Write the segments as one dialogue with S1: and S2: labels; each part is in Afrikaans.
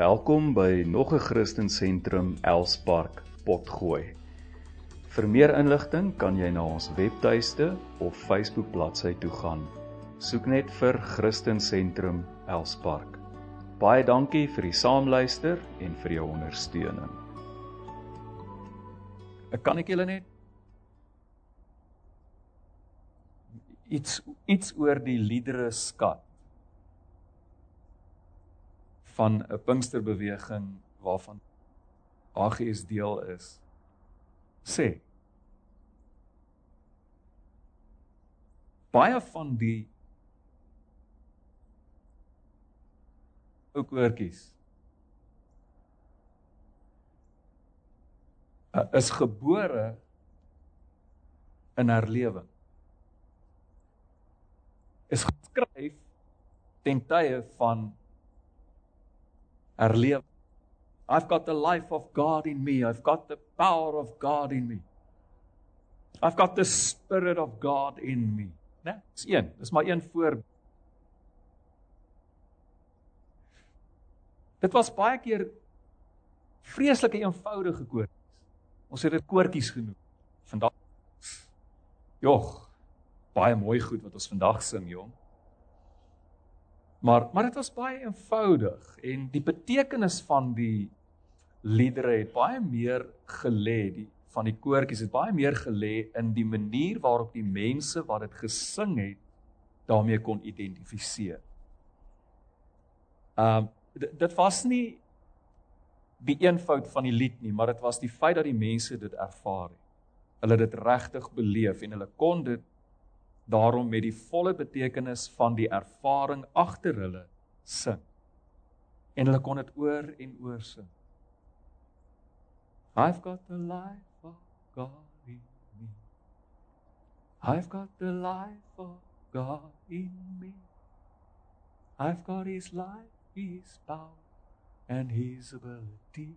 S1: Welkom by nog 'n Christen Sentrum Elspark Potgooi. Vir meer inligting kan jy na ons webtuiste of Facebook bladsy toe gaan. Soek net vir Christen Sentrum Elspark. Baie dankie vir die saamluister en vir jou ondersteuning. Ek kan ek julle net iets iets oor die liedere skat van 'n Pinksterbeweging waarvan AGS deel is sê baie van die ou koortjies is gebore in herlewing. Is geskryf ten tye van herleef. I've got the life of God in me. I've got the power of God in me. I've got the spirit of God in me. Né? Dis een, dis maar een voor. Dit was baie keer vreeslike eenvoudige koortjies. Ons het dit koortjies genoem. Vandag Jog, baie mooi goed wat ons vandag sing, jong. Maar maar dit was baie eenvoudig en die betekenis van die liedere het baie meer gelê die van die koortjies het baie meer gelê in die manier waarop die mense wat dit gesing het daarmee kon identifiseer. Um dit was nie die eenvoud van die lied nie, maar dit was die feit dat die mense dit ervaar het. Hulle het dit regtig beleef en hulle kon dit daarom met die volle betekenis van die ervaring agter hulle sing. En hulle kon dit oor en oor sing. I've got the life of God in me. I've got the life of God in me. I've got his life, his power and his ability.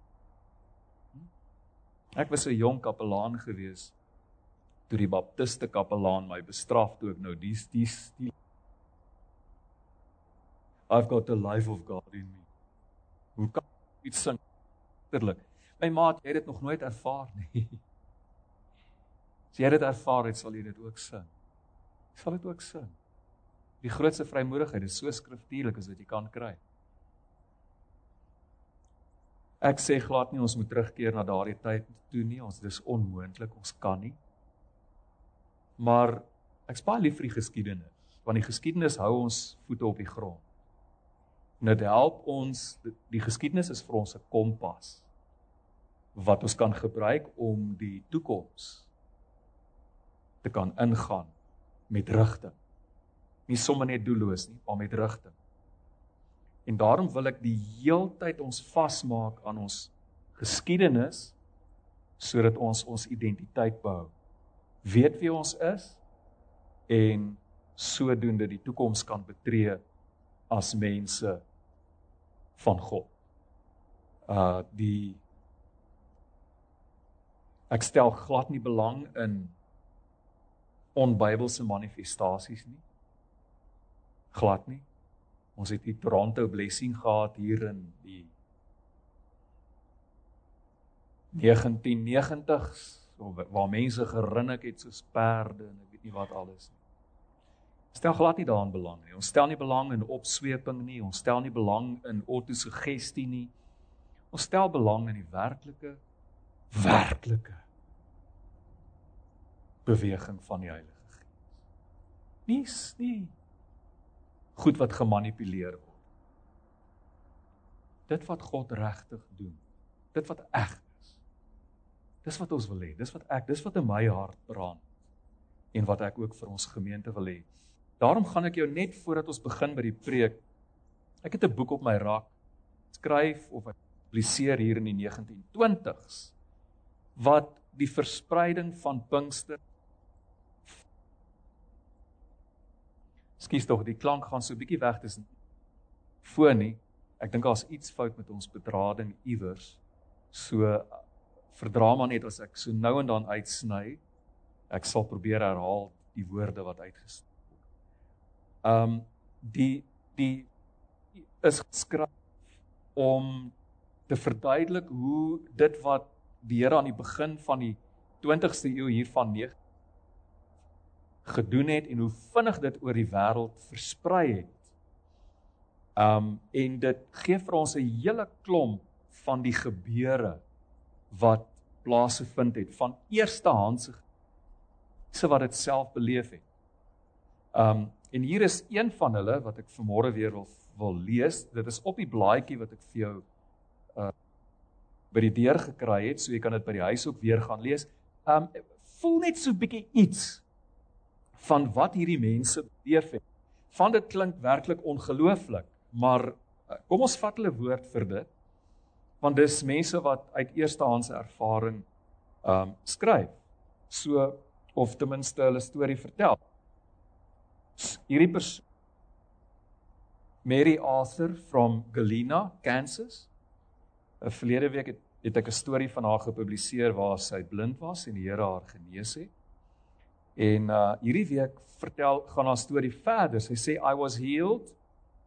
S1: Hm? Ek was 'n jong kapelaan geweest toe die baptiste kapelaan my bestraf toe ek nou die die die I've got the life of God in me. Hoe kan iets sing? Terlik. My maat, jy het dit nog nooit ervaar nie. As jy dit ervaar het, sal jy dit ook sing. Jy sal dit ook sing. Die grootste vrymoedigheid is so skriftuurlik as wat jy kan kry. Ek sê glad nie ons moet terugkeer na daardie tyd toe nie. Ons dis onmoontlik. Ons kan nie. Maar ek's baie lief vir die geskiedenis, want die geskiedenis hou ons voete op die grond. En dit help ons die geskiedenis is vir ons 'n kompas wat ons kan gebruik om die toekoms te kan ingaan met rigting. Nie sommer net doelloos nie, maar met rigting. En daarom wil ek die heeltyd ons vasmaak aan ons geskiedenis sodat ons ons identiteit behou weet wie ons is en sodoende die toekoms kan betree as mense van God. Uh die ek stel glad nie belang in onbybelse manifestasies nie. Glad nie. Ons het die Toronto blessing gehad hier in die 1990s of waar mense gerinnik het soos perde en ek weet nie wat alles nie. Stel glad nie daaraan belang nie. Ons stel nie belang in opsweping nie. Ons stel nie belang in autosuggestie nie. Ons stel belang in die werklike werklike beweging van die Heilige Gees. Nie nie goed wat gemanipuleer word. Dit wat God regtig doen. Dit wat eg Dis wat ons wil hê. Dis wat ek, dis wat in my hart brand en wat ek ook vir ons gemeente wil hê. Daarom gaan ek jou net voordat ons begin by die preek. Ek het 'n boek op my rak skryf of ek publiseer hier in die 1920s wat die verspreiding van Pinkster Skus tog, die klank gaan so 'n bietjie weg tussen foon nie. Ek dink daar's iets fout met ons bedrading iewers. So verdra maar net as ek so nou en dan uitsny. Ek sal probeer herhaal die woorde wat uitgespreek word. Um die die is geskryf om te verduidelik hoe dit wat die Here aan die begin van die 20ste eeu hiervan 9 gedoen het en hoe vinnig dit oor die wêreld versprei het. Um en dit gee vir ons 'n hele klomp van die gebeure wat plaasgevind het van eerstehandse se wat dit self beleef het. Um en hier is een van hulle wat ek vanmôre weer wil wil lees. Dit is op die blaadjie wat ek vir jou uh by die deur gekry het, so jy kan dit by die huis ook weer gaan lees. Um voel net so bietjie iets van wat hierdie mense beleef het. Van dit klink werklik ongelooflik, maar uh, kom ons vat hulle woord vir dit. Want dis mense wat uit eerstehandse ervaring um skryf. So of ten minste hulle storie vertel. Hierdie persoon Mary Arthur from Galena, Kansas. 'n Verlede week het, het ek 'n storie van haar gepubliseer waar sy blind was en die Here haar genees het. En uh hierdie week vertel gaan haar storie verder. Sy sê I was healed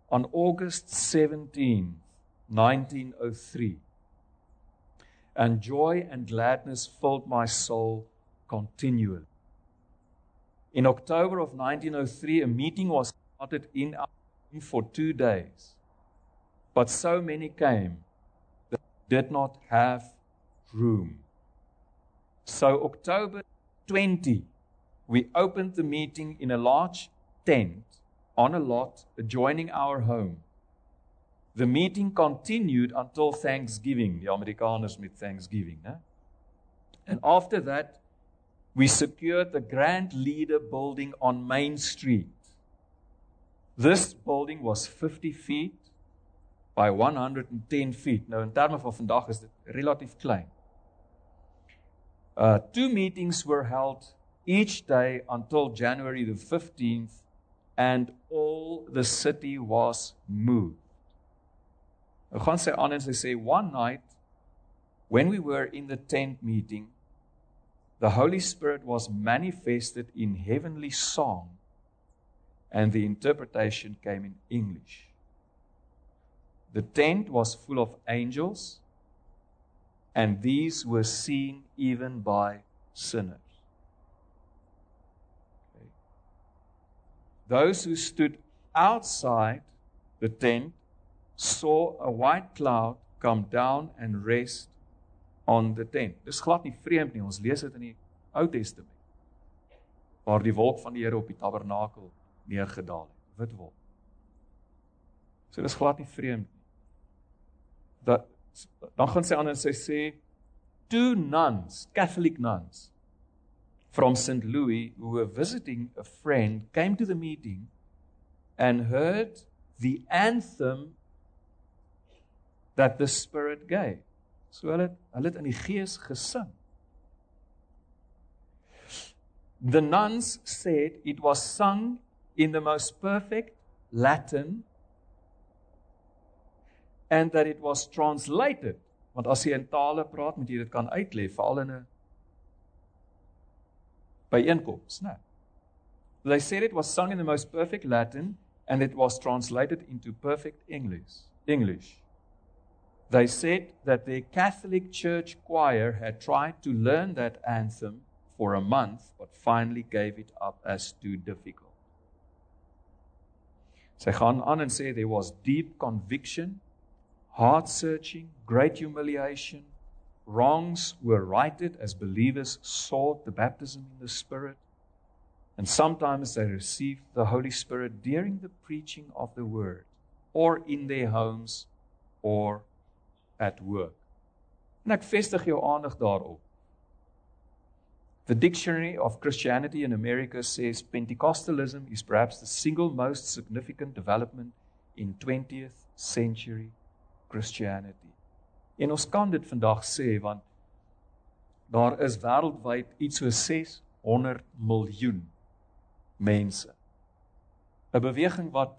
S1: on August 17, 1903. And joy and gladness filled my soul continually. In October of 1903 a meeting was started in our for two days. But so many came that did not have room. So, October 20, we opened the meeting in a large tent on a lot adjoining our home. The meeting continued until Thanksgiving, the Amerikaners met Thanksgiving. And after that, we secured the Grand Leader building on Main Street. This building was 50 feet by 110 feet. Nou in terme van vandag is dit relatief klein. Uh two meetings were held each day until January the 15th and all the city was moved. Sê aan en sy sê one night when we were in the tent meeting the Holy Spirit was manifested in heavenly song and the interpretation came in English. The tent was full of angels, and these were seen even by sinners. Okay. Those who stood outside the tent saw a white cloud come down and rest on the tent. Dis glad nie vreemd nie. Ons lees dit in die Ou Testament. Waar die wolk van die Here op die tabernakel neergedaal het, wit wolk. So dis glad nie vreemd nie. Dat dan gaan sy aan en sy sê two nuns, Catholic nuns from St. Louis who were visiting a friend came to the meeting and heard the anthem that the spirit gave. So hulle hulle het in die gees gesing. The nuns said it was sung in the most perfect Latin and that it was translated want as jy in tale praat moet jy dit kan uitlê veral in 'n byeenkoms né They said it was sung in the most perfect Latin and it was translated into perfect English English They said that the Catholic Church choir had tried to learn that anthem for a month but finally gave it up as too difficult Sy gaan aan en sê there was deep conviction, heart searching, great humiliation. Wrongs were righted as believers sought the baptism in the Spirit. And sometimes they received the Holy Spirit during the preaching of the word, or in their homes, or at work. En ek vestig jou aandag daarop. The Dictionary of Christianity in America says Pentecostalism is perhaps the single most significant development in 20th century Christianity. En ons kan dit vandag sê want daar is wêreldwyd iets so 600 miljoen mense. 'n Beweging wat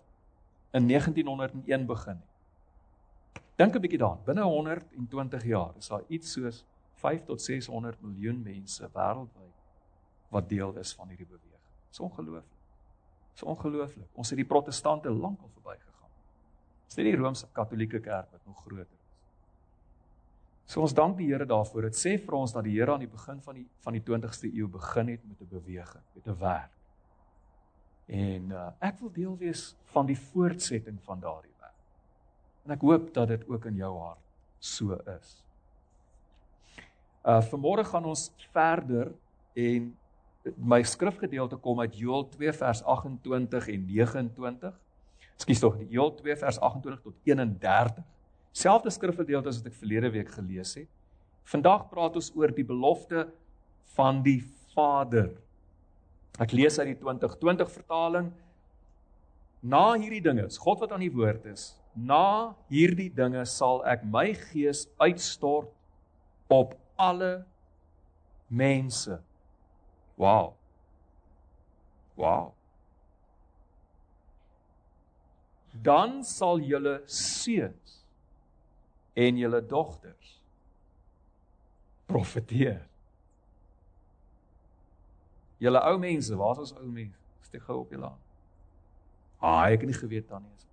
S1: in 1901 begin het. Dink 'n bietjie daaraan. Binne 120 jaar is daar iets soos 5 tot 600 miljoen mense wêreldwyd wat deel is van hierdie beweging. Dis ongelooflik. Dis ongelooflik. Ons het die protestante lankal verbygegaan. Dis nie die Romeinse Katolieke Kerk wat nog groter is. So ons dank die Here daarvoor. Dit sê vir ons dat die Here aan die begin van die van die 20ste eeu begin het met 'n beweging, met 'n werk. En uh, ek wil deel wees van die voortsetting van daardie. En ek hoop dat dit ook in jou hart so is. Uh vanmôre gaan ons verder en my skrifgedeelte kom uit Joël 2 vers 28 en 29. Ekskuus tog, Joël 2 vers 28 tot 31. Selfde skrifgedeelte as wat ek verlede week gelees het. Vandag praat ons oor die belofte van die Vader. Ek lees uit die 2020 vertaling. Na hierdie dinge, God wat aan die woord is, na hierdie dinge sal ek my gees uitstort op alle mense. Wow. Wow. Dan sal julle seuns en julle dogters profeteer. Julle ou mense, waar's ons ou mense? Steek gou op julle aan. Ah, ek het nie geweet dan nie.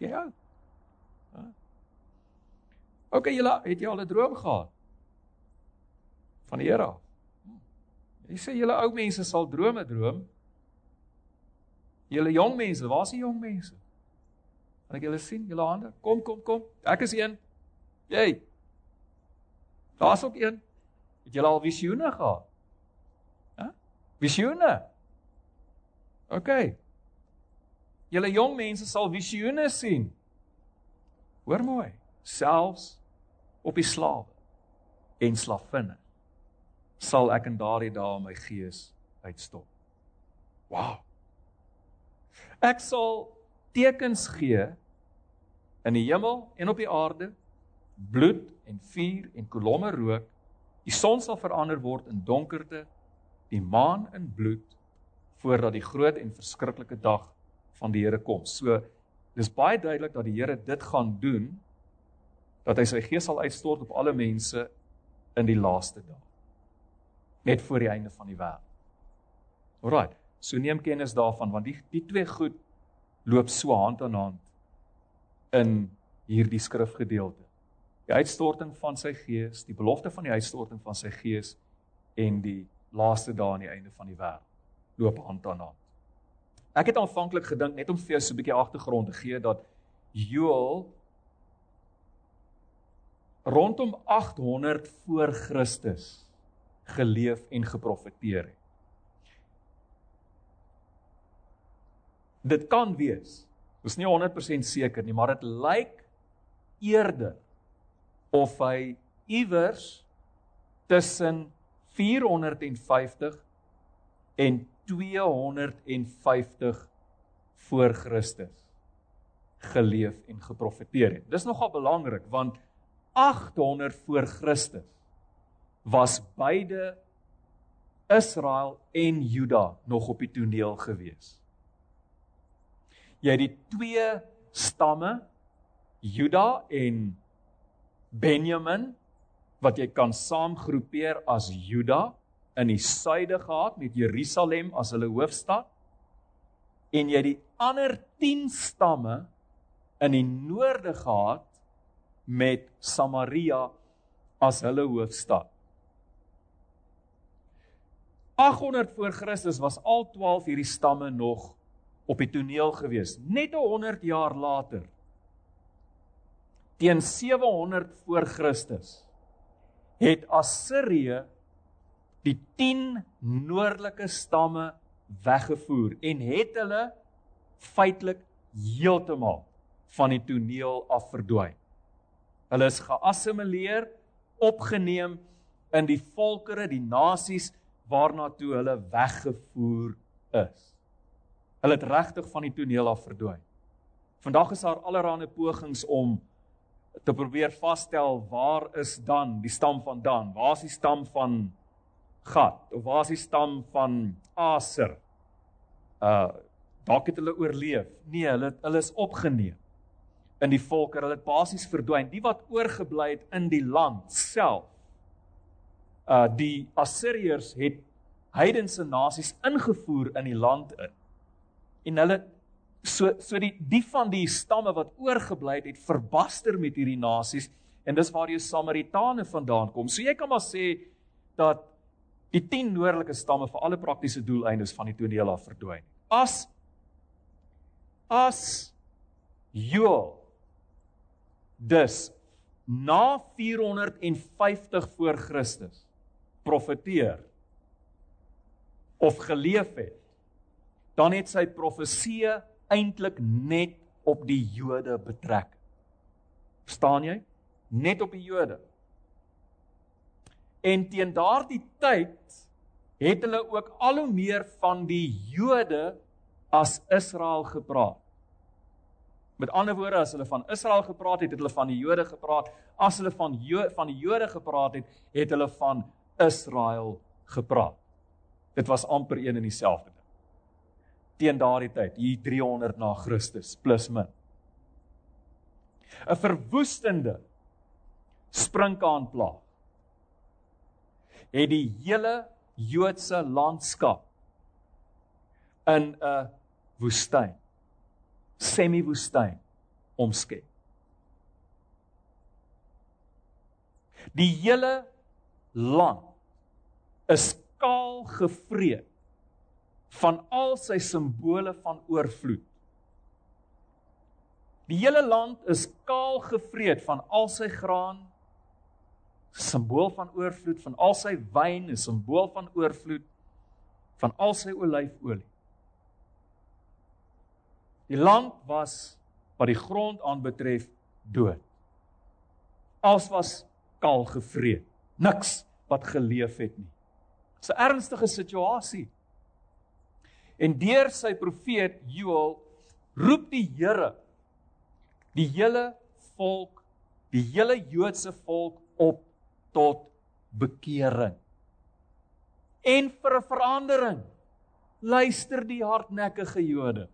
S1: Sien jy? Ja. OK, julle het jy al 'n droom gehad? Van die Here. Jy sê julle ou mense sal drome droom. Julle jong mense, waar is die jong mense? Kan ek julle sien, julle hande? Kom, kom, kom. Ek is een. Jy. Daar's ook een. Het julle al visioene gehad? Hæ? Visioene. OK. Julle jong mense sal visioene sien. Hoor mooi. Selfs op die slawe en slavinne sal ek in daardie dae my gees uitstop. Wow. Ek sal tekens gee in die hemel en op die aarde, bloed en vuur en kolomme rook. Die son sal verander word in donkerte, die maan in bloed voordat die groot en verskriklike dag van die Here kom. So dis baie duidelik dat die Here dit gaan doen dat hy sy gees sal uitstort op alle mense in die laaste dae net voor die einde van die wêreld. Alraai. So neem kennis daarvan want die die twee goed loop so hand aan hand in hierdie skrifgedeelte. Die uitstorting van sy gees, die belofte van die uitstorting van sy gees en die laaste dae aan die einde van die wêreld loop hand aan hand. Ek het aanvanklik gedink net om vir jou so 'n bietjie agtergrond te gee dat Joël rondom 800 voor Christus geleef en geprofeteer het. Dit kan wees. Ons is nie 100% seker nie, maar dit lyk eerder of hy iewers tussen 450 en 250 voor Christus geleef en geprofeteer het. Dis nogal belangrik want 800 voor Christus was beide Israel en Juda nog op die toneel gewees. Jy het die twee stamme Juda en Benjamin wat jy kan saamgroepeer as Juda in die suide gehad met Jerusalem as hulle hoofstad en jy die ander 10 stamme in die noorde gehad met Samaria as hulle hoofstad. 800 voor Christus was al 12 hierdie stamme nog op die toneel gewees. Net 100 jaar later teen 700 voor Christus het Assirië die 10 noordelike stamme weggevoer en het hulle feitelik heeltemal van die toneel af verdwyn. Hulle is geassimileer, opgeneem in die volkere, die nasies waarna toe hulle weggevoer is. Hulle het regtig van die toneel af verdwyn. Vandag is daar allerlei pogings om te probeer vasstel waar is dan die stam van Dan? Waar is die stam van Gad? Of waar is die stam van Aser? Uh dalk het hulle oorleef. Nee, hulle hulle is opgeneem in die volke. Hulle het basies verdwyn. Die wat oorgebly het in die land self uh die Assiriërs het heidense nasies ingevoer in die land in. En hulle so so die die van die stamme wat oorgebly het, het verbaster met hierdie nasies en dis waar die Samaritane vandaan kom. So jy kan maar sê dat die 10 noordelike stamme vir alle praktiese doeleindes van die toneel af verdwyn. As as Joel dus na 450 voor Christus profeteer of geleef het dan het sy profeseë eintlik net op die Jode betrek. Verstaan jy? Net op die Jode. En teen daardie tyd het hulle ook al hoe meer van die Jode as Israel gepraat. Met ander woorde, as hulle van Israel gepraat het, het hulle van die Jode gepraat. As hulle van jo van die Jode gepraat het, het hulle van Israel gepraat. Dit was amper een en dieselfde ding. Teen daardie tyd, hier 300 na Christus plus min. 'n Verwoestende sprinkaanplaag het die hele Joodse landskap in 'n woestyn, semi-woestyn omskep. Die hele land is kaal gevreet van al sy simbole van oorvloed. Die hele land is kaal gevreet van al sy graan, simbool van oorvloed van al sy wyn, 'n simbool van oorvloed van al sy olyfolie. Die land was wat die grond aanbetref dood. Alles was kaal gevreet. Niks wat geleef het nie. Dis 'n ernstige situasie. En deur sy profeet Joël roep die Here die hele volk, die hele Joodse volk op tot bekering. En vir 'n verandering luister die hardnekkige Jode.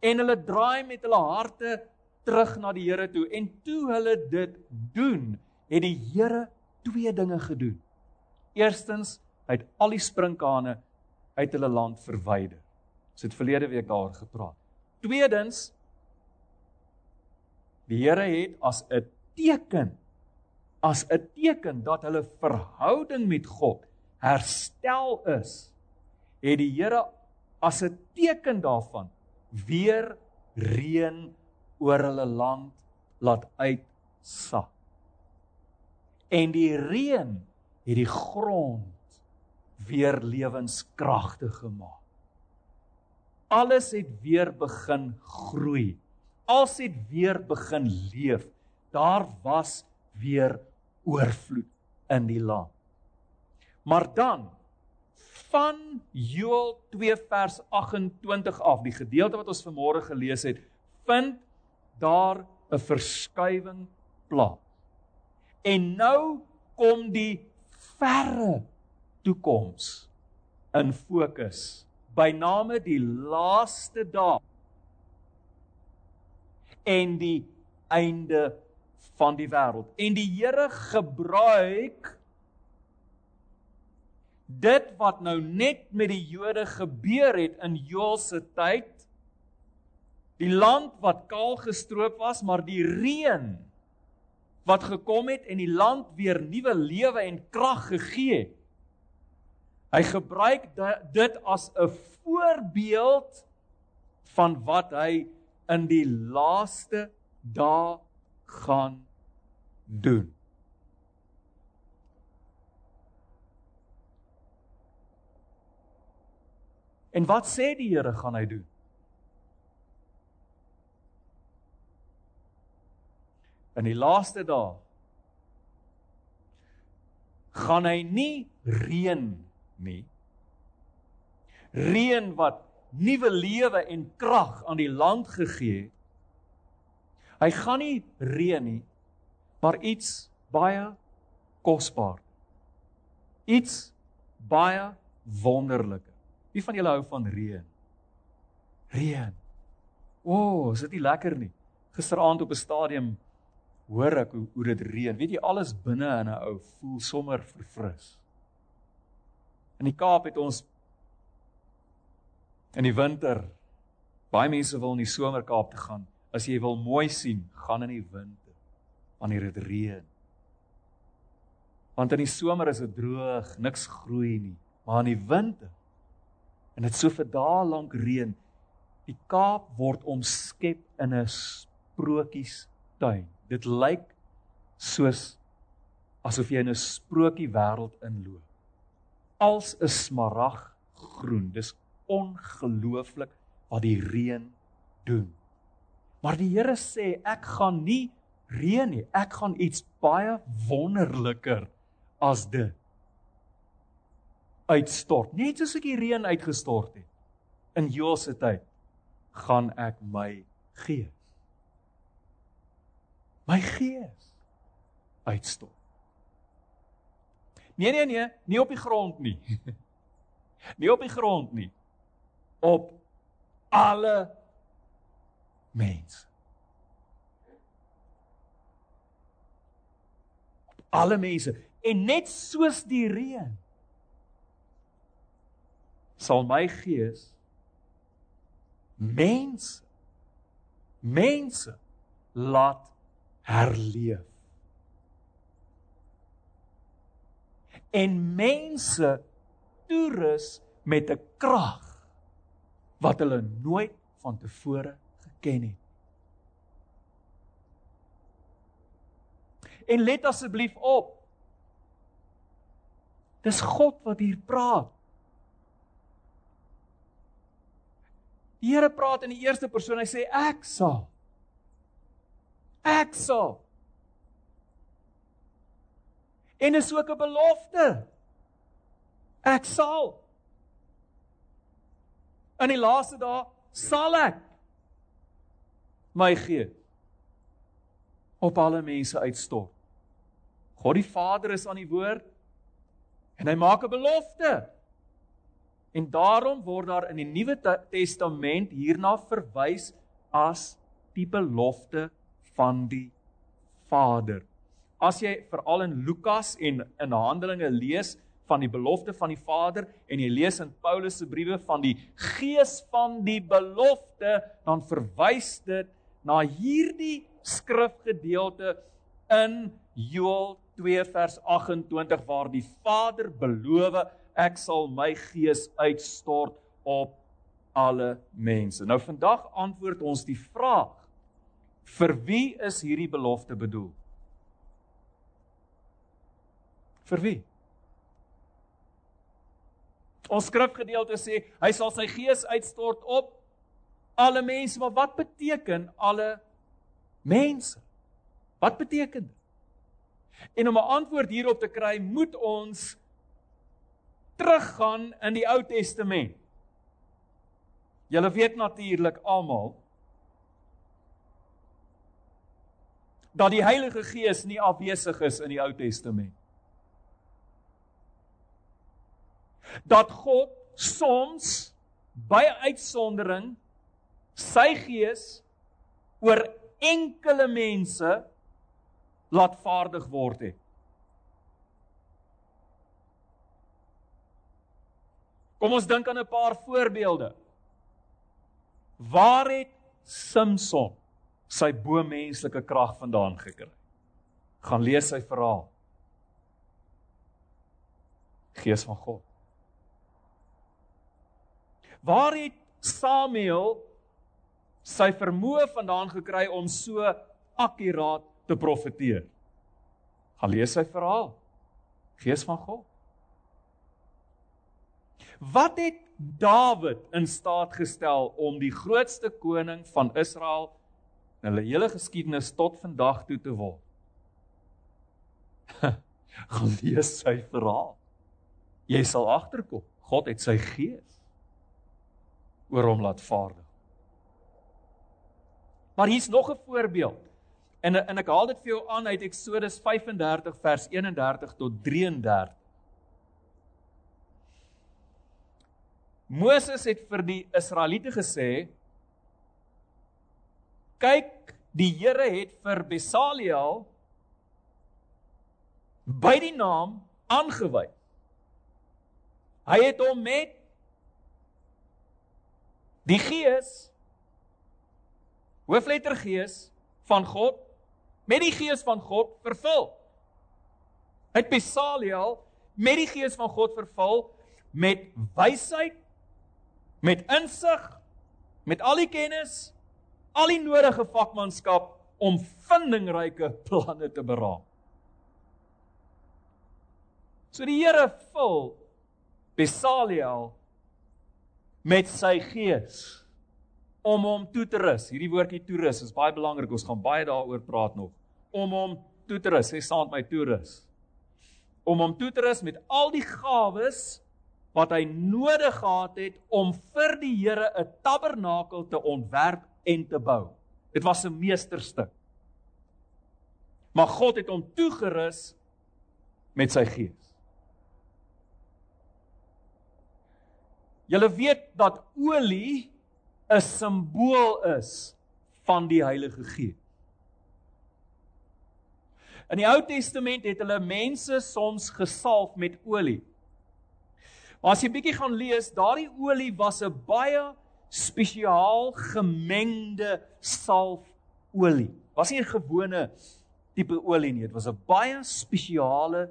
S1: En hulle draai met hulle harte terug na die Here toe en toe hulle dit doen, het die Here twee dinge gedoen. Eerstens, hy het al die sprinkane uit hulle land verwyder. Ons het verlede week daaroor gepraat. Tweedens, die Here het as 'n teken as 'n teken dat hulle verhouding met God herstel is, het die Here as 'n teken daarvan weer reën oor hulle land laat uitsak. En die reën het die grond weer lewenskragtig gemaak. Alles het weer begin groei. Alles het weer begin leef. Daar was weer oorvloed in die land. Maar dan van Joël 2 vers 28 af, die gedeelte wat ons vanmôre gelees het, vind daar 'n verskywing plaas. En nou kom die verre toekoms in fokus by name die laaste dae en die einde van die wêreld. En die Here gebruik dit wat nou net met die Jode gebeur het in Joël se tyd, die land wat kaal gestroop was, maar die reën wat gekom het en die land weer nuwe lewe en krag gegee het. Hy gebruik dit as 'n voorbeeld van wat hy in die laaste dae gaan doen. En wat sê die Here gaan hy doen? In die laaste dae gaan hy nie reën nie. Reën wat nuwe lewe en krag aan die land gegee het. Hy gaan nie reën nie, maar iets baie kosbaar. Iets baie wonderliker. Wie van julle hou van reën? Reën. O, oh, is dit nie lekker nie? Gisteraand op 'n stadium hoor ek hoe hoe dit reën. Weet jy alles binne in 'n ou voel sommer verfris. In die Kaap het ons in die winter Baie mense wil in die somerkaap te gaan. As jy wil mooi sien, gaan in die winter wanneer dit reën. Want in die somer is dit droog, niks groei nie, maar in die winter en dit so vir dae lank reën, die Kaap word omskep in 'n sprookiestuin. Dit lyk soos asof jy in 'n sprokie wêreld inloop. Als 'n smarag groen. Dis ongelooflik wat die reën doen. Maar die Here sê ek gaan nie reën nie. Ek gaan iets baie wonderliker as dit uitstort. Net soos ek die reën uitgestort het in Joel se tyd, gaan ek my gees my gees uitstort. Nee nee nee, nie op die grond nie. nie op die grond nie. Op alle mense. Alle mense en net soos die reën sal my gees mense mense laat herleef. En mense toerus met 'n krag wat hulle nooit van tevore geken het. En let asseblief op. Dis God wat hier praat. Die Here praat in die eerste persoon. Hy sê ek sal. Ek sal. En is ook 'n belofte. Ek sal. In die laaste dae sal ek my gees op alle mense uitstort. God die Vader is aan die woord en hy maak 'n belofte. En daarom word daar in die Nuwe Testament hierna verwys as die belofte van die Vader. As jy veral in Lukas en in Handelinge lees van die belofte van die Vader en jy lees in Paulus se briewe van die gees van die belofte, dan verwys dit na hierdie skrifgedeelte in Joël 2 vers 28 waar die Vader beloof ek sal my gees uitstort op alle mense. Nou vandag antwoord ons die vraag: Vir wie is hierdie belofte bedoel? Vir wie? Ons skrifgedeelte sê hy sal sy gees uitstort op alle mense, maar wat beteken alle mense? Wat beteken dit? En om 'n antwoord hierop te kry, moet ons teruggaan in die Ou Testament. Julle weet natuurlik almal dat die Heilige Gees nie afwesig is in die Ou Testament. Dat God soms by uitsondering sy gees oor enkele mense laat vaardig word het. Kom ons dink aan 'n paar voorbeelde. Waar het Samson sy bo-menslike krag vandaan gekry? Gaan lees sy verhaal. Gees van God. Waar het Samuel sy vermoë vandaan gekry om so akkuraat te profeteer. Gaan lees sy verhaal. Gees van God. Wat het Dawid in staat gestel om die grootste koning van Israel in hulle hele geskiedenis tot vandag toe te word? Gaan lees sy verhaal. Jy sal agterkom. God het sy gees oor hom laat vaardig. Maar hier's nog 'n voorbeeld. En en ek haal dit vir jou aan uit Eksodus 35 vers 31 tot 33. Moses het vir die Israeliete gesê: "Kyk, die Here het vir Besaliel by die naam aangewys. Hy het hom met die Gees hoofletter Gees van God met die Gees van God vervul. Hy het Besaliel met die Gees van God vervul met wysheid, met insig, met al die kennis, al die nodige vakmanskap om vindingryke planne te beraam. So die Here vul Besaliel met sy gees om hom toe te rus. Hierdie woordjie toerus is baie belangrik. Ons gaan baie daaroor praat nog. Om hom toe te rus. Sê saam met my toerus. Om hom toe te rus met al die gawes wat hy nodig gehad het om vir die Here 'n tabernakel te ontwerp en te bou. Dit was 'n meesterstuk. Maar God het hom toegerus met sy gees. Julle weet dat olie 'n simbool is van die Heilige Gees. In die Ou Testament het hulle mense soms gesalf met olie. Maar as jy bietjie gaan lees, daardie olie was 'n baie spesiaal gemengde salfolie. Was nie 'n gewone tipe olie nie, dit was 'n baie spesiale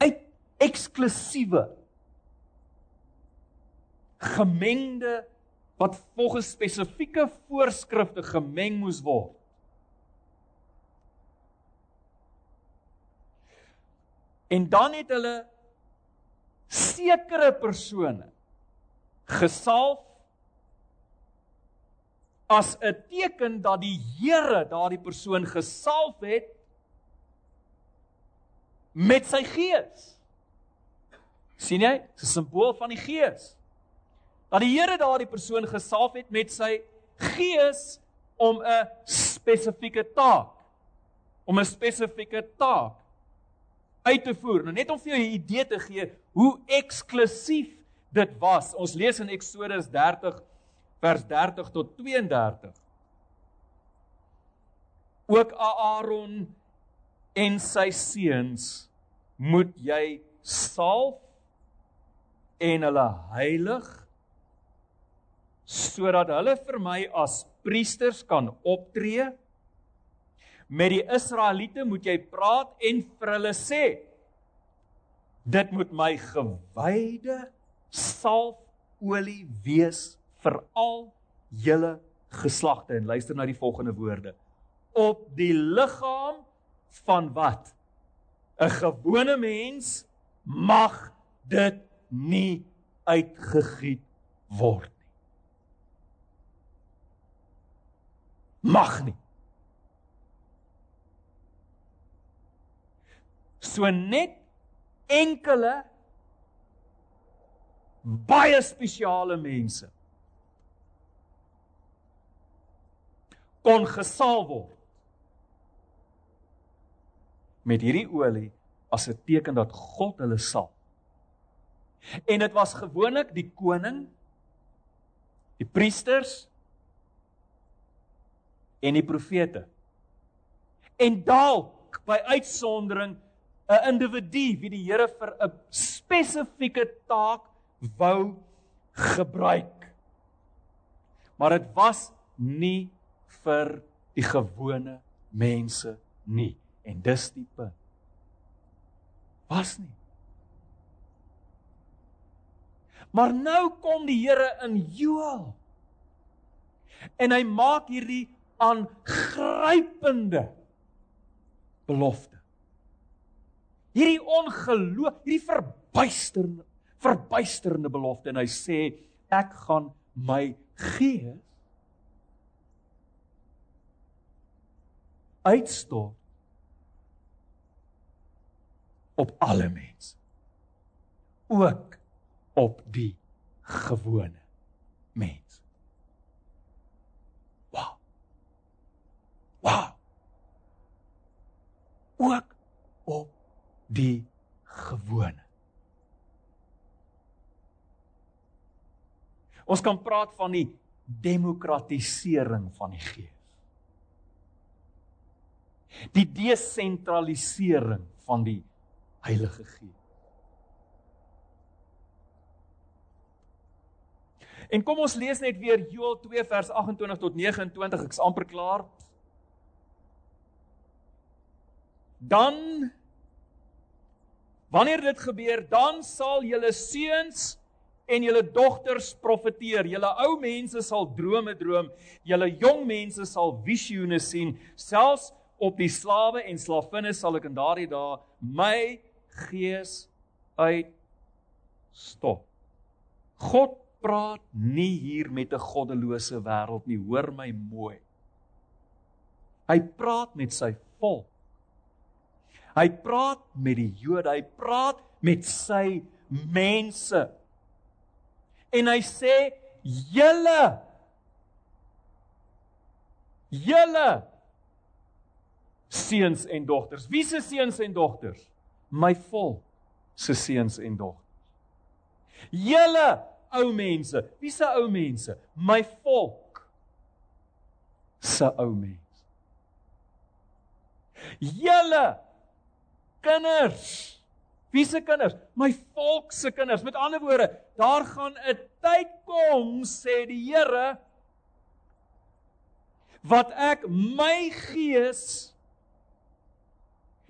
S1: uit eksklusiewe gemengde wat volgens spesifieke voorskrifte gemeng moes word. En dan het hulle sekere persone gesalf as 'n teken dat die Here daardie persoon gesalf het met sy gees. sien jy? Dit is 'n simbool van die gees dat die Here daardie persoon gesalf het met sy gees om 'n spesifieke taak om 'n spesifieke taak uit te voer. Nou net om vir jou 'n idee te gee hoe eksklusief dit was. Ons lees in Eksodus 30 vers 30 tot 32. Ook Aaron en sy seuns moet jy salf en hulle heilig sodat hulle vir my as priesters kan optree. Met die Israeliete moet jy praat en vir hulle sê dit moet my gewyde salfolie wees vir al julle geslagte. En luister na die volgende woorde. Op die liggaam van wat 'n gewone mens mag dit nie uitgegiet word mag nie. So net enkele baie spesiale mense kon gesalf word met hierdie olie as 'n teken dat God hulle sal. En dit was gewoonlik die koning, die priesters, en die profete. En dalk by uitsondering 'n individu wie die Here vir 'n spesifieke taak wou gebruik. Maar dit was nie vir die gewone mense nie en dis die punt. Was nie. Maar nou kom die Here in Joël. En hy maak hierdie aangrypende belofte. Hierdie ongeloof, hierdie verbuisterende verbuisterende belofte. En hy sê ek gaan my gees uitstort op alle mense. Ook op die gewone mens Wow. Ook op die gewone. Ons kan praat van die demokratisering van die gees. Die desentralisering van die Heilige Gees. En kom ons lees net weer Joël 2 vers 28 tot 29, ek's amper klaar. Dan wanneer dit gebeur, dan sal julle seuns en julle dogters profeteer. Julle ou mense sal drome droom, julle jong mense sal visioene sien. Selfs op die slawe en slavinne sal ek in daardie dae my gees uit stop. God praat nie hier met 'n goddelose wêreld nie, hoor my mooi. Hy praat met sy volk. Hy praat met die Jode, hy praat met sy mense. En hy sê julle julle seuns en dogters. Wie se seuns en dogters? My volk se seuns en dogters. Julle ou mense. Wie se ou mense? My volk se ou mense. Julle kinders. Wie se kinders? My volk se kinders. Met ander woorde, daar gaan 'n tyd kom, sê die Here, wat ek my gees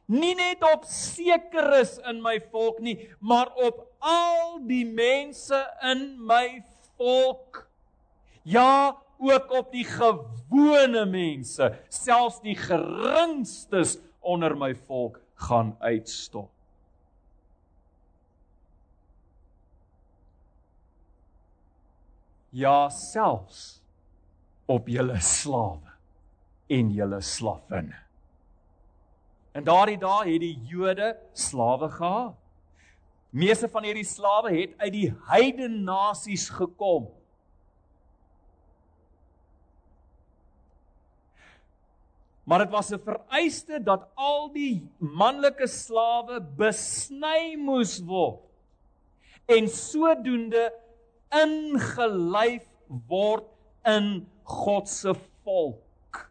S1: nie net op sekeres in my volk nie, maar op al die mense in my volk. Ja, ook op die gewone mense, selfs die geringstes onder my volk gaan uitstop. Ja, selfs op julle slawe en julle slavinne. In daardie dae het die Jode slawe gehad. Meeste van hierdie slawe het uit die heidene nasies gekom. Maar dit was 'n vereiste dat al die manlike slawe besny moes word en sodoende ingelyf word in God se volk.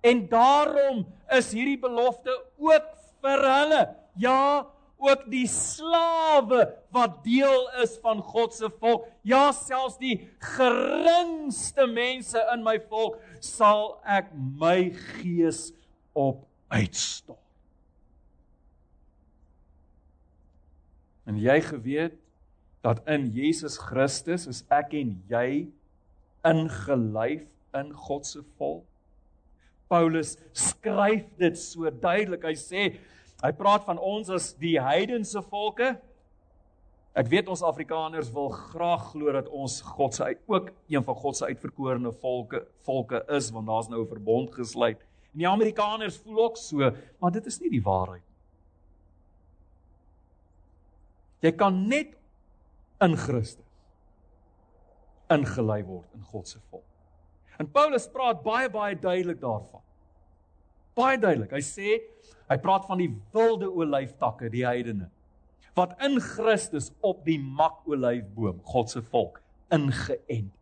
S1: En daarom is hierdie belofte ook vir hulle. Ja, ook die slawe wat deel is van God se volk. Ja, selfs die geringste mense in my volk sal ek my gees op uitstort. En jy geweet dat in Jesus Christus is ek en jy ingelyf in God se volk. Paulus skryf dit so duidelik. Hy sê hy praat van ons as die heidense volke. Ek weet ons Afrikaners wil graag glo dat ons God se ook een van God se uitverkorene volke volke is want daar's nou 'n verbond gesluit. En die Amerikaners voel ook so, maar dit is nie die waarheid. Jy kan net in Christus ingelei word in God se volk. En Paulus praat baie baie duidelik daarvan. Baie duidelik. Hy sê hy praat van die wilde olyftakke, die heidene wat in Christus op die makolyfboom, God se volk, ingeënt is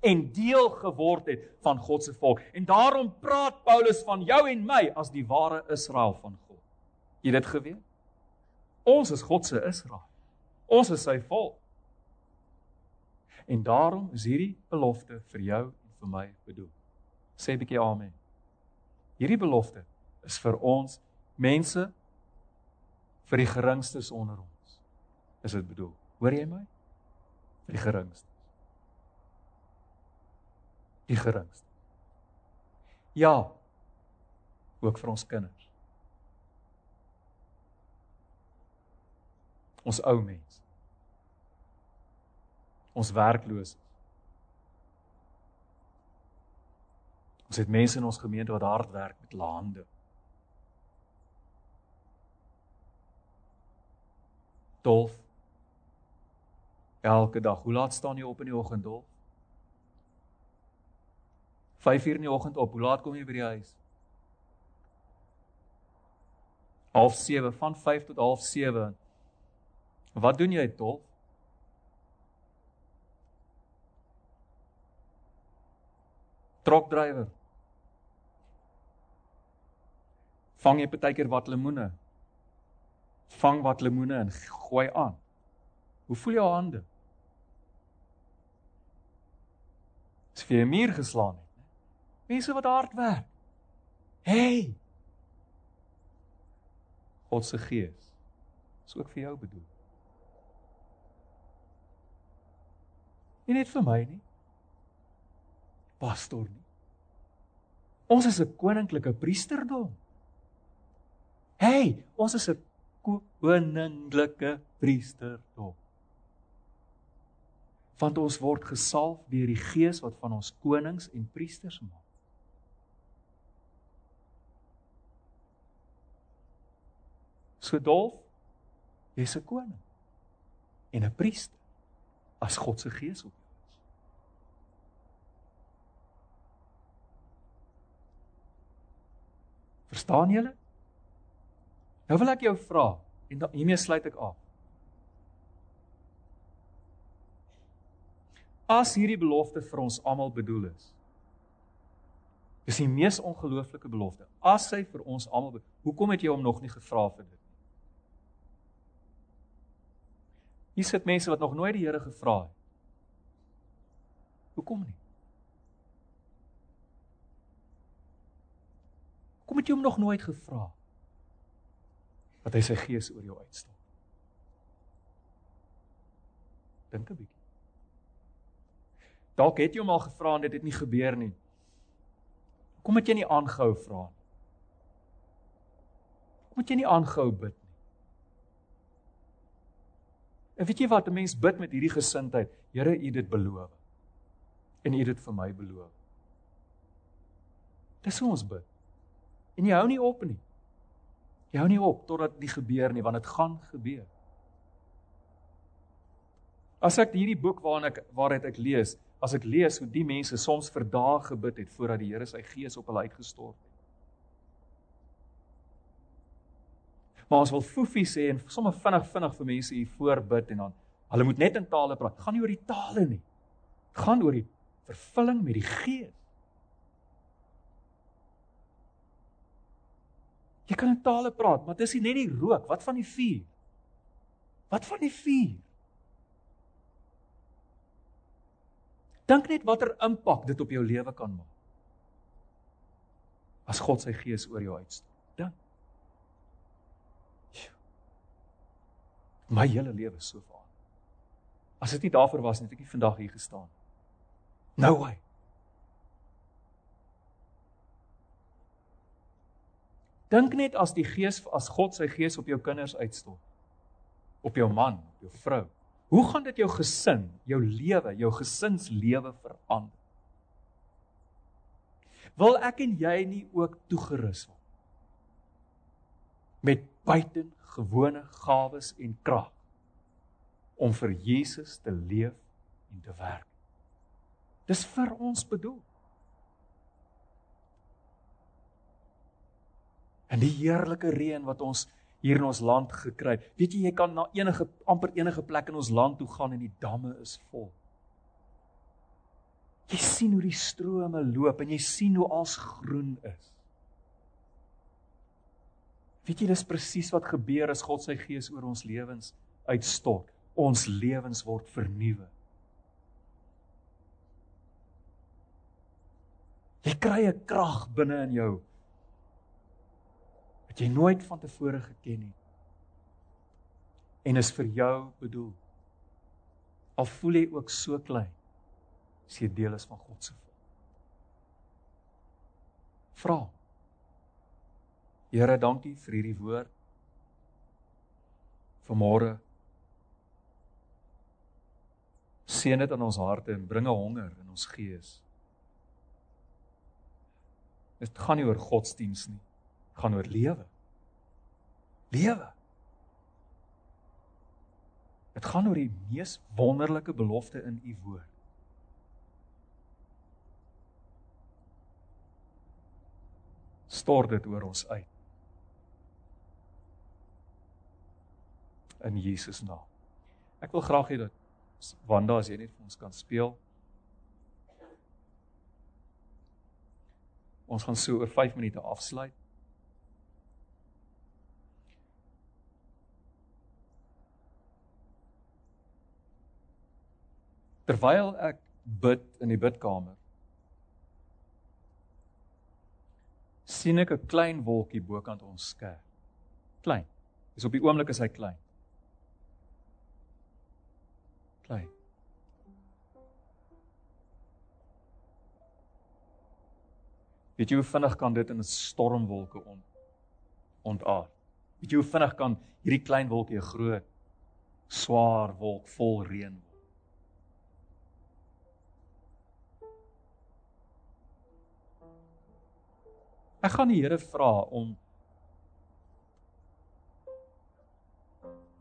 S1: en deel geword het van God se volk. En daarom praat Paulus van jou en my as die ware Israel van God. Jy dit geweet? Ons is God se Israel. Ons is sy volk. En daarom is hierdie belofte vir jou en vir my bedoel. Sê 'n bietjie amen. Hierdie belofte is vir ons mense vir die geringstes onder ons. Is dit bedoel? Hoor jy my? Vir die geringstes. Die geringstes. Ja. Ook vir ons kinders. Ons ou mense ons werklooses. Ons het mense in ons gemeente wat hard werk met hande. Dolf. Elke dag, hoe laat staan jy op in die oggend, Dolf? 5:00 in die oggend op. Hoe laat kom jy by die huis? 07:30 van 5 tot 07:30. Wat doen jy, Dolf? trokdrywer. Vang jy partykeer wat lemoene? Vang wat lemoene en gooi aan. Hoe voel jou hande? As jy 'n muur geslaan het, né? Mense wat hard werk. Hey. God se gees is ook vir jou bedoel. Nie net vir my nie. Pastor nie. Ons is 'n koninklike priesterdom. Hey, ons is 'n koninklike priesterdom. Want ons word gesalf deur die Gees wat van ons konings en priesters maak. So dolf, jy's 'n koning en 'n priester as God se gees op jou is. Verstaan julle? Nou wil ek jou vra en hiermee sluit ek af. As hierdie belofte vir ons almal bedoel is. Dis die mees ongelooflike belofte. As hy vir ons almal, hoekom het jy hom nog nie gevra vir dit? Hier sit mense wat nog nooit die Here gevra het. Hoekom nie? Kom het jy hom nog nooit gevra? Dat hy sy gees oor jou uitstort. Dink 'n bietjie. Dalk het jy hom al gevra en dit het nie gebeur nie. Kom het jy nie aangehou vra nie? Kom het jy nie aangehou bid nie? En weet jy wat, 'n mens bid met hierdie gesindheid, Here, U dit beloof. En U dit vir my beloof. Dis hoe ons bid. En jy hou nie op nie. Jy hou nie op totdat dit gebeur nie, want dit gaan gebeur. As ek hierdie boek waarna ek waaruit ek lees, as ek lees hoe die mense soms vir dae gebid het voordat die Here sy gees op hulle uitgestort het. Maar ons wil foefie sê en sommer vinnig vinnig vir mense hier voorbid en dan hulle moet net in tale praat. Gaan nie oor die tale nie. Gaan oor die vervulling met die Gees. Jy kan in tale praat, maar dis nie net die rook, wat van die vuur? Wat van die vuur? Dink net watter impak dit op jou lewe kan maak. As God sy gees oor jou uitstort. Dink. my hele lewe so verander. As dit nie daarvoor was nie, het ek nie vandag hier gestaan. No way. Dink net as die Gees as God sy Gees op jou kinders uitstort. Op jou man, op jou vrou. Hoe gaan dit jou gesin, jou lewe, jou gesinslewe verander? Wil ek en jy nie ook toegerus word met buitengewone gawes en krag om vir Jesus te leef en te werk. Dis vir ons bedoel. En die heerlike reën wat ons hier in ons land gekry het. Weet jy jy kan na enige amper enige plek in ons land toe gaan en die damme is vol. Jy sien hoe die strome loop en jy sien hoe alles groen is. Weet jy dis presies wat gebeur as God sy gees oor ons lewens uitstort. Ons lewens word vernuwe. Jy kry 'n krag binne in jou wat jy nooit van tevore geken het. En is vir jou bedoel. Al voel jy ook so klein, as jy deel is van God se volk. Vra Here, dankie vir hierdie woord. Vanmôre seën dit in ons harte en bringe honger in ons gees. Dit gaan nie oor godsdiens nie. Gaan oor lewe. Lewe. Dit gaan oor die mees wonderlike belofte in u woord. Stort dit oor ons uit. in Jesus naam. Ek wil graag hê dat Wanda as jy net vir ons kan speel. Ons gaan so oor 5 minute afsluit. Terwyl ek bid in die bidkamer, sien ek 'n klein wolkie bokant ons skerm. Klein. Dis op die oomblik is hy klein. Klein. Weet jy hoe vinnig kan dit in 'n stormwolke ont ontaard? Weet jy hoe vinnig kan hierdie klein wolkie 'n groot swaar wolk vol reën word? Ek gaan die Here vra om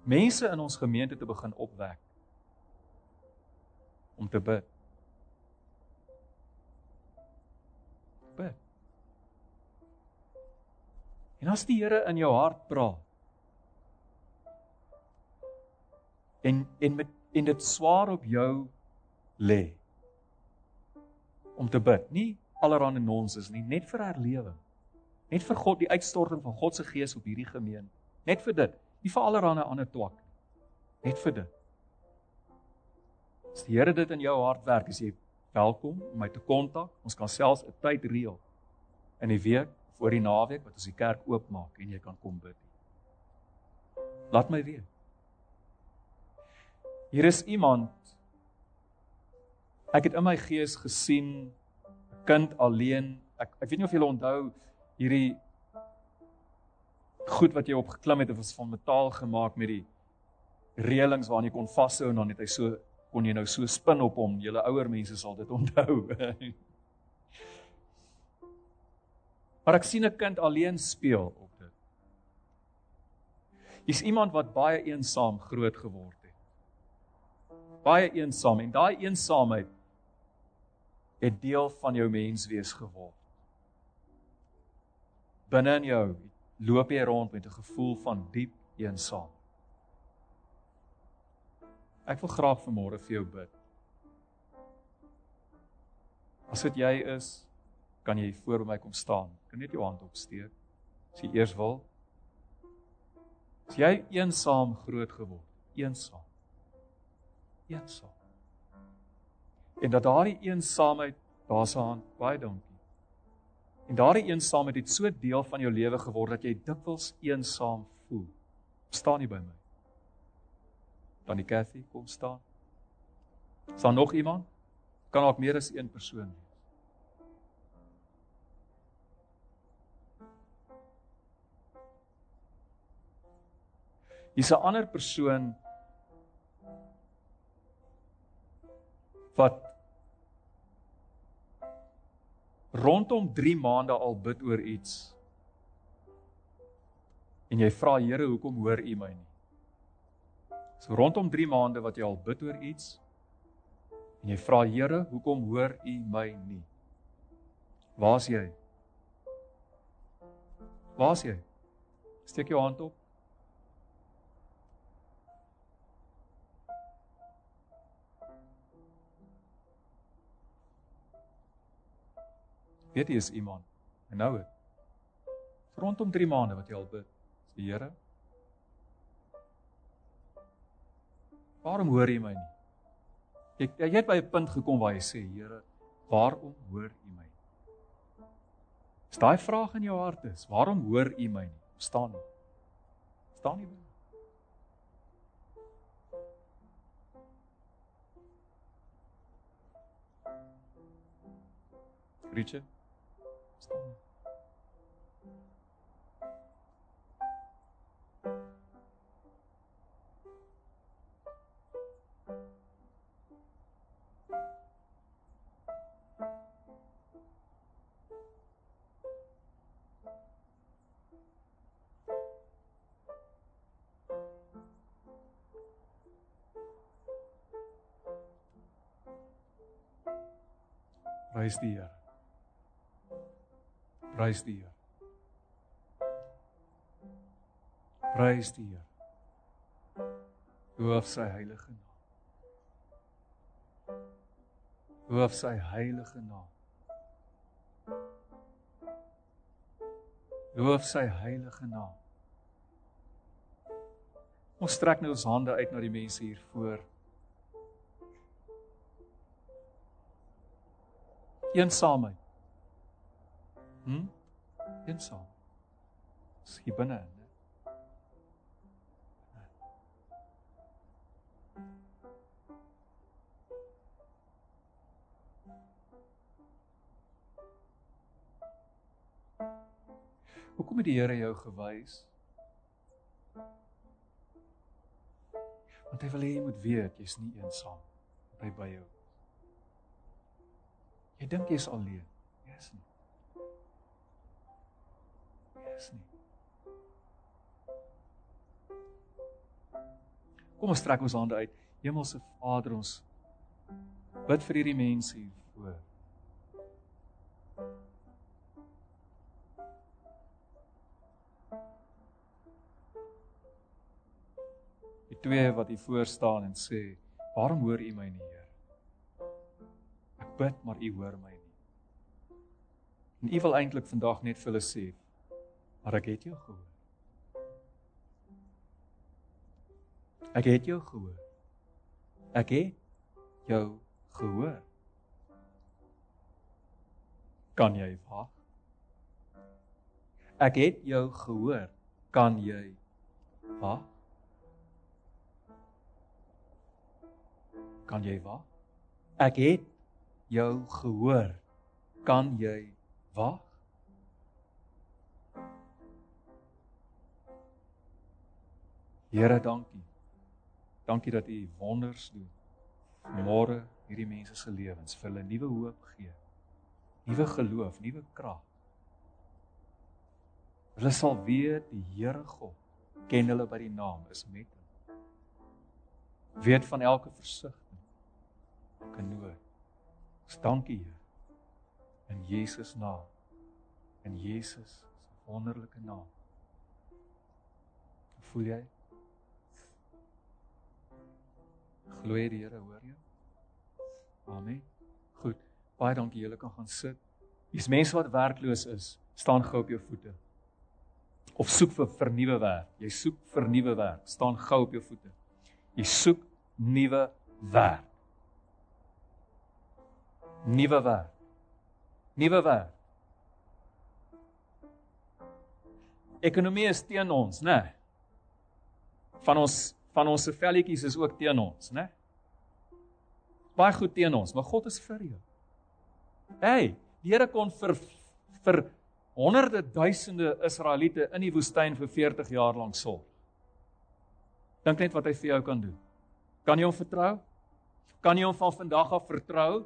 S1: mense in ons gemeente te begin opwek om te bid. Bid. En as die Here in jou hart praat en en met en dit swaar op jou lê om te bid, nie allerhande nonsens nie, net vir herlewing. Net vir God, die uitstorting van God se gees op hierdie gemeente. Net vir dit, nie vir allerhande ander twak nie. Net vir dit. As die Here dit in jou hart werk, is jy welkom om my te kontak. Ons kan selfs 'n tyd reël in die week of oor die naweek wat ons die kerk oopmaak en jy kan kom bid. Laat my weet. Hier is iemand ek het in my gees gesien 'n kind alleen. Ek ek weet nie of julle onthou hierdie goed wat jy opgeklim het, dit was van metaal gemaak met die reëlings waaraan jy kon vashou en dan het hy so kon jy nou so spin op hom. Julle ouer mense sal dit onthou. maar ek sien 'n kind alleen speel op dit. Hier's iemand wat baie eensaam groot geword het. Baie eensaam en daai eensaamheid het deel van jou menswees geword. Binne in jou loop jy rond met 'n gevoel van diep eensaam. Ek wil graag vanmôre vir jou bid. As dit jy is, kan jy voor my kom staan. Kan net jou hand opsteek. As jy eers wil. As jy eensaam groot geword, eensaam. Eensaam. En dat daardie eensaamheid, daar's 'n hand, baie dankie. En daardie eensaamheid het so deel van jou lewe geword dat jy dikwels eensaam voel. Staan nie by my. Dan die Cathy kom staan. Is daar nog iemand? Kan ook meer as een persoon wees. Hier's 'n ander persoon wat rondom 3 maande al bid oor iets. En jy vra Here, hoekom hoor U my nie? So rondom 3 maande wat jy al bid oor iets en jy vra Here, hoekom hoor U my nie? Waar's jy? Waar's jy? Steek jou hand op. Weet jy is iemand. En nou het rondom 3 maande wat jy al bid, sê Here. Waarom hoor jy my nie? Jy jy het by 'n punt gekom waar jy sê Here, waarom hoor u my? Is daai vraag in jou hart is, waarom hoor u my nie? Verstaan nie. Verstaan nie. Richard Prys die Here. Prys die Here. Prys die Here. Loof sy heilige naam. Loof sy heilige naam. Loof sy heilige naam. Ons strek nou ons hande uit na die mense hier voor. Eensaamheid. Hm? Eensaam. Skien binne. Hoekom het die Here jou gewys? Want hy wil hê jy moet weet jy's nie eensaam by by jou. Jy dink jy's alleen. Jy's nie. Jy's nie. Kom ons trek ons hande uit. Hemelse Vader, ons bid vir hierdie mense hier voor. Die twee wat hier voor staan en sê, "Waarom hoor U my nie, Heer?" Ek bid, maar U hoor my nie. En U wil eintlik vandag net vir hulle sê, "Maar ek het jou gehoor." Ek het jou gehoor. Ek het jou gehoor. Kan jy wag? Ek het jou gehoor. Kan jy wag? Kan jy wag? Ek het jou gehoor. Kan jy wag? Here, dankie. Dankie dat U wonders doen. Môre hierdie mense se lewens vir hulle nuwe hoop gee. Nuwe geloof, nuwe krag. Hulle sal weet die Here God ken hulle by die naam is met hulle. Weet van elke versigtiging, elke nood. Ons dankie Here. In Jesus naam. In Jesus se wonderlike naam. Voel jy? Glo jy die Here hoor jou? Amen. Goed. Baie dankie julle kan gaan sit. Dis mense wat werkloos is, staan gou op jou voete. Of soek vir vernuwe werk. Jy soek vir nuwe werk, staan gou op jou voete. Jy soek nuwe werk. Nuwe werk. Nuwe werk. Ekonomie is teen ons, né? Nee. Van ons van ons se velletjies is ook teen ons, né? Baie goed teen ons, maar God is vir jou. Hey, die Here kon vir vir honderde duisende Israeliete in die woestyn vir 40 jaar lank sorg. Dink net wat hy vir jou kan doen. Kan jy hom vertrou? Kan jy hom van vandag af vertrou?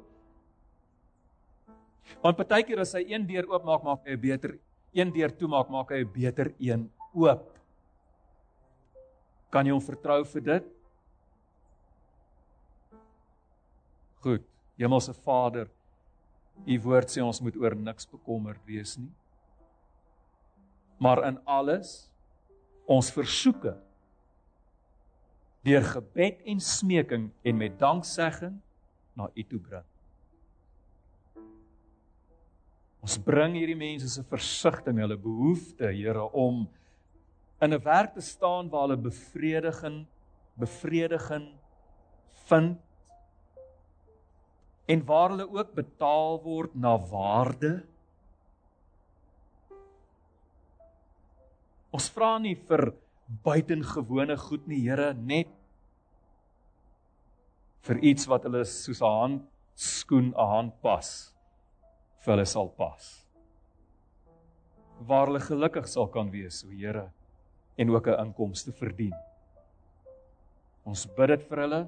S1: Want partykeer as hy een deur oopmaak, maak hy 'n beter een deur toemaak, maak hy 'n beter een oop. Kan jy hom vertrou vir dit? Goed. Hemelse Vader, u woord sê ons moet oor niks bekommerd wees nie. Maar in alles ons versoeke deur gebed en smeking en met danksegging na u toe bring. Ons bring hierdie mense se versigtiging, hulle behoeftes, Here, om in 'n werk te staan waar hulle bevrediging bevrediging vind en waar hulle ook betaal word na waarde. Ons vra nie vir buitengewone goed nie, Here, net vir iets wat hulle soos 'n hand skoen 'n hand pas vir hulle sal pas. Waar hulle gelukkig sal kan wees, o Here en ook 'n inkomste verdien. Ons bid dit vir hulle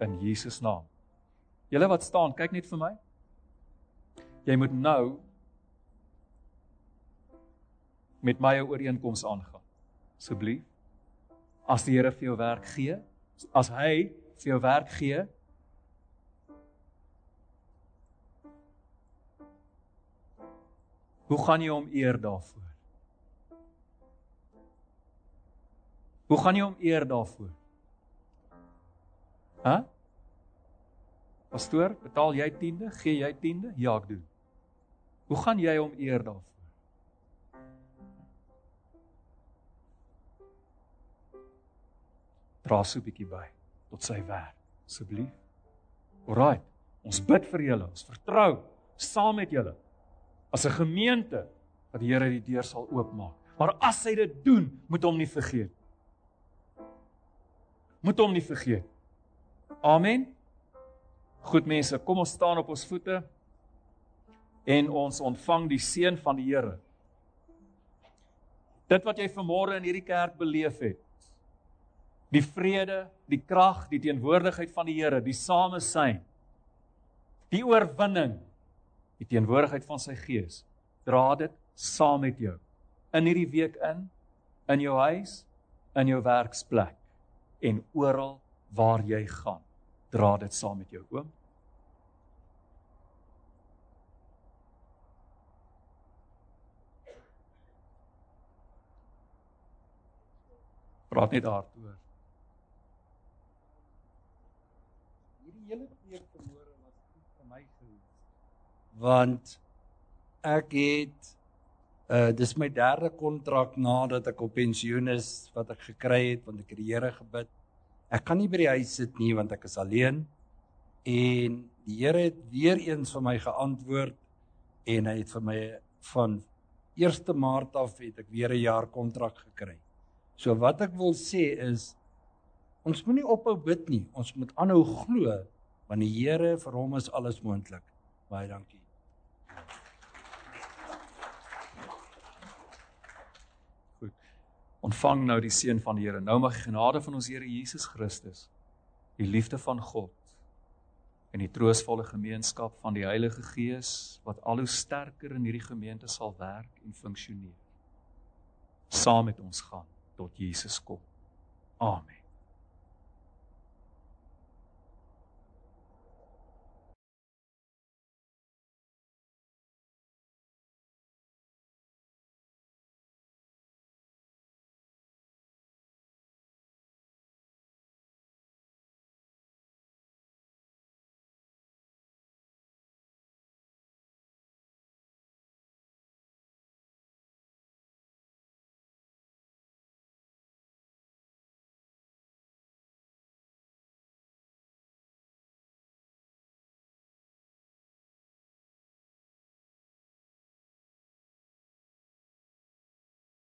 S1: in Jesus naam. Julle wat staan, kyk net vir my. Jy moet nou met my 'n ooreenkoms aangaan. Asseblief. As die Here vir jou werk gee, as hy vir jou werk gee, Hoe gaan jy hom eer daarvoor? Hoe gaan jy hom eer daarvoor? Hæ? Pastoor, betaal jy tiende? Gee jy tiende? Ja, ek doen. Hoe gaan jy hom eer daarvoor? Dra so 'n bietjie by tot sy werk, asseblief. Alraai. Ons bid vir julle. Ons vertrou saam met julle as 'n gemeente dat die Here die deur sal oopmaak. Maar as hy dit doen, moet hom nie vergeet. Moet hom nie vergeet. Amen. Goed mense, kom ons staan op ons voete en ons ontvang die seën van die Here. Dit wat jy vanmôre in hierdie kerk beleef het. Die vrede, die krag, die teenwoordigheid van die Here, die samesyn. Die oorwinning, die teenwoordigheid van sy Gees. Dra dit saam met jou in hierdie week in in jou huis, in jou werksplek en oral waar jy gaan. Dra dit saam met jou, oom. Praat net daaroor.
S2: Hierdie hele preek vanmôre was goed vir my gewees. Want ek het uh dis my derde kontrak nadat ek op pensioen is wat ek gekry het want ek het die Here gebid. Ek kan nie by die huis sit nie want ek is alleen. En die Here het weer eens vir my geantwoord en hy het vir my van 1 Maart af het ek weer 'n jaar kontrak gekry. So wat ek wil sê is ons moenie ophou bid nie. Ons moet aanhou glo want die Here vir hom is alles moontlik. Baie dankie.
S1: Ontvang nou die seën van die Here. Nou mag die genade van ons Here Jesus Christus, die liefde van God en die troostvolle gemeenskap van die Heilige Gees wat al hoe sterker in hierdie gemeente sal werk en funksioneer saam met ons gaan tot Jesus kom. Amen.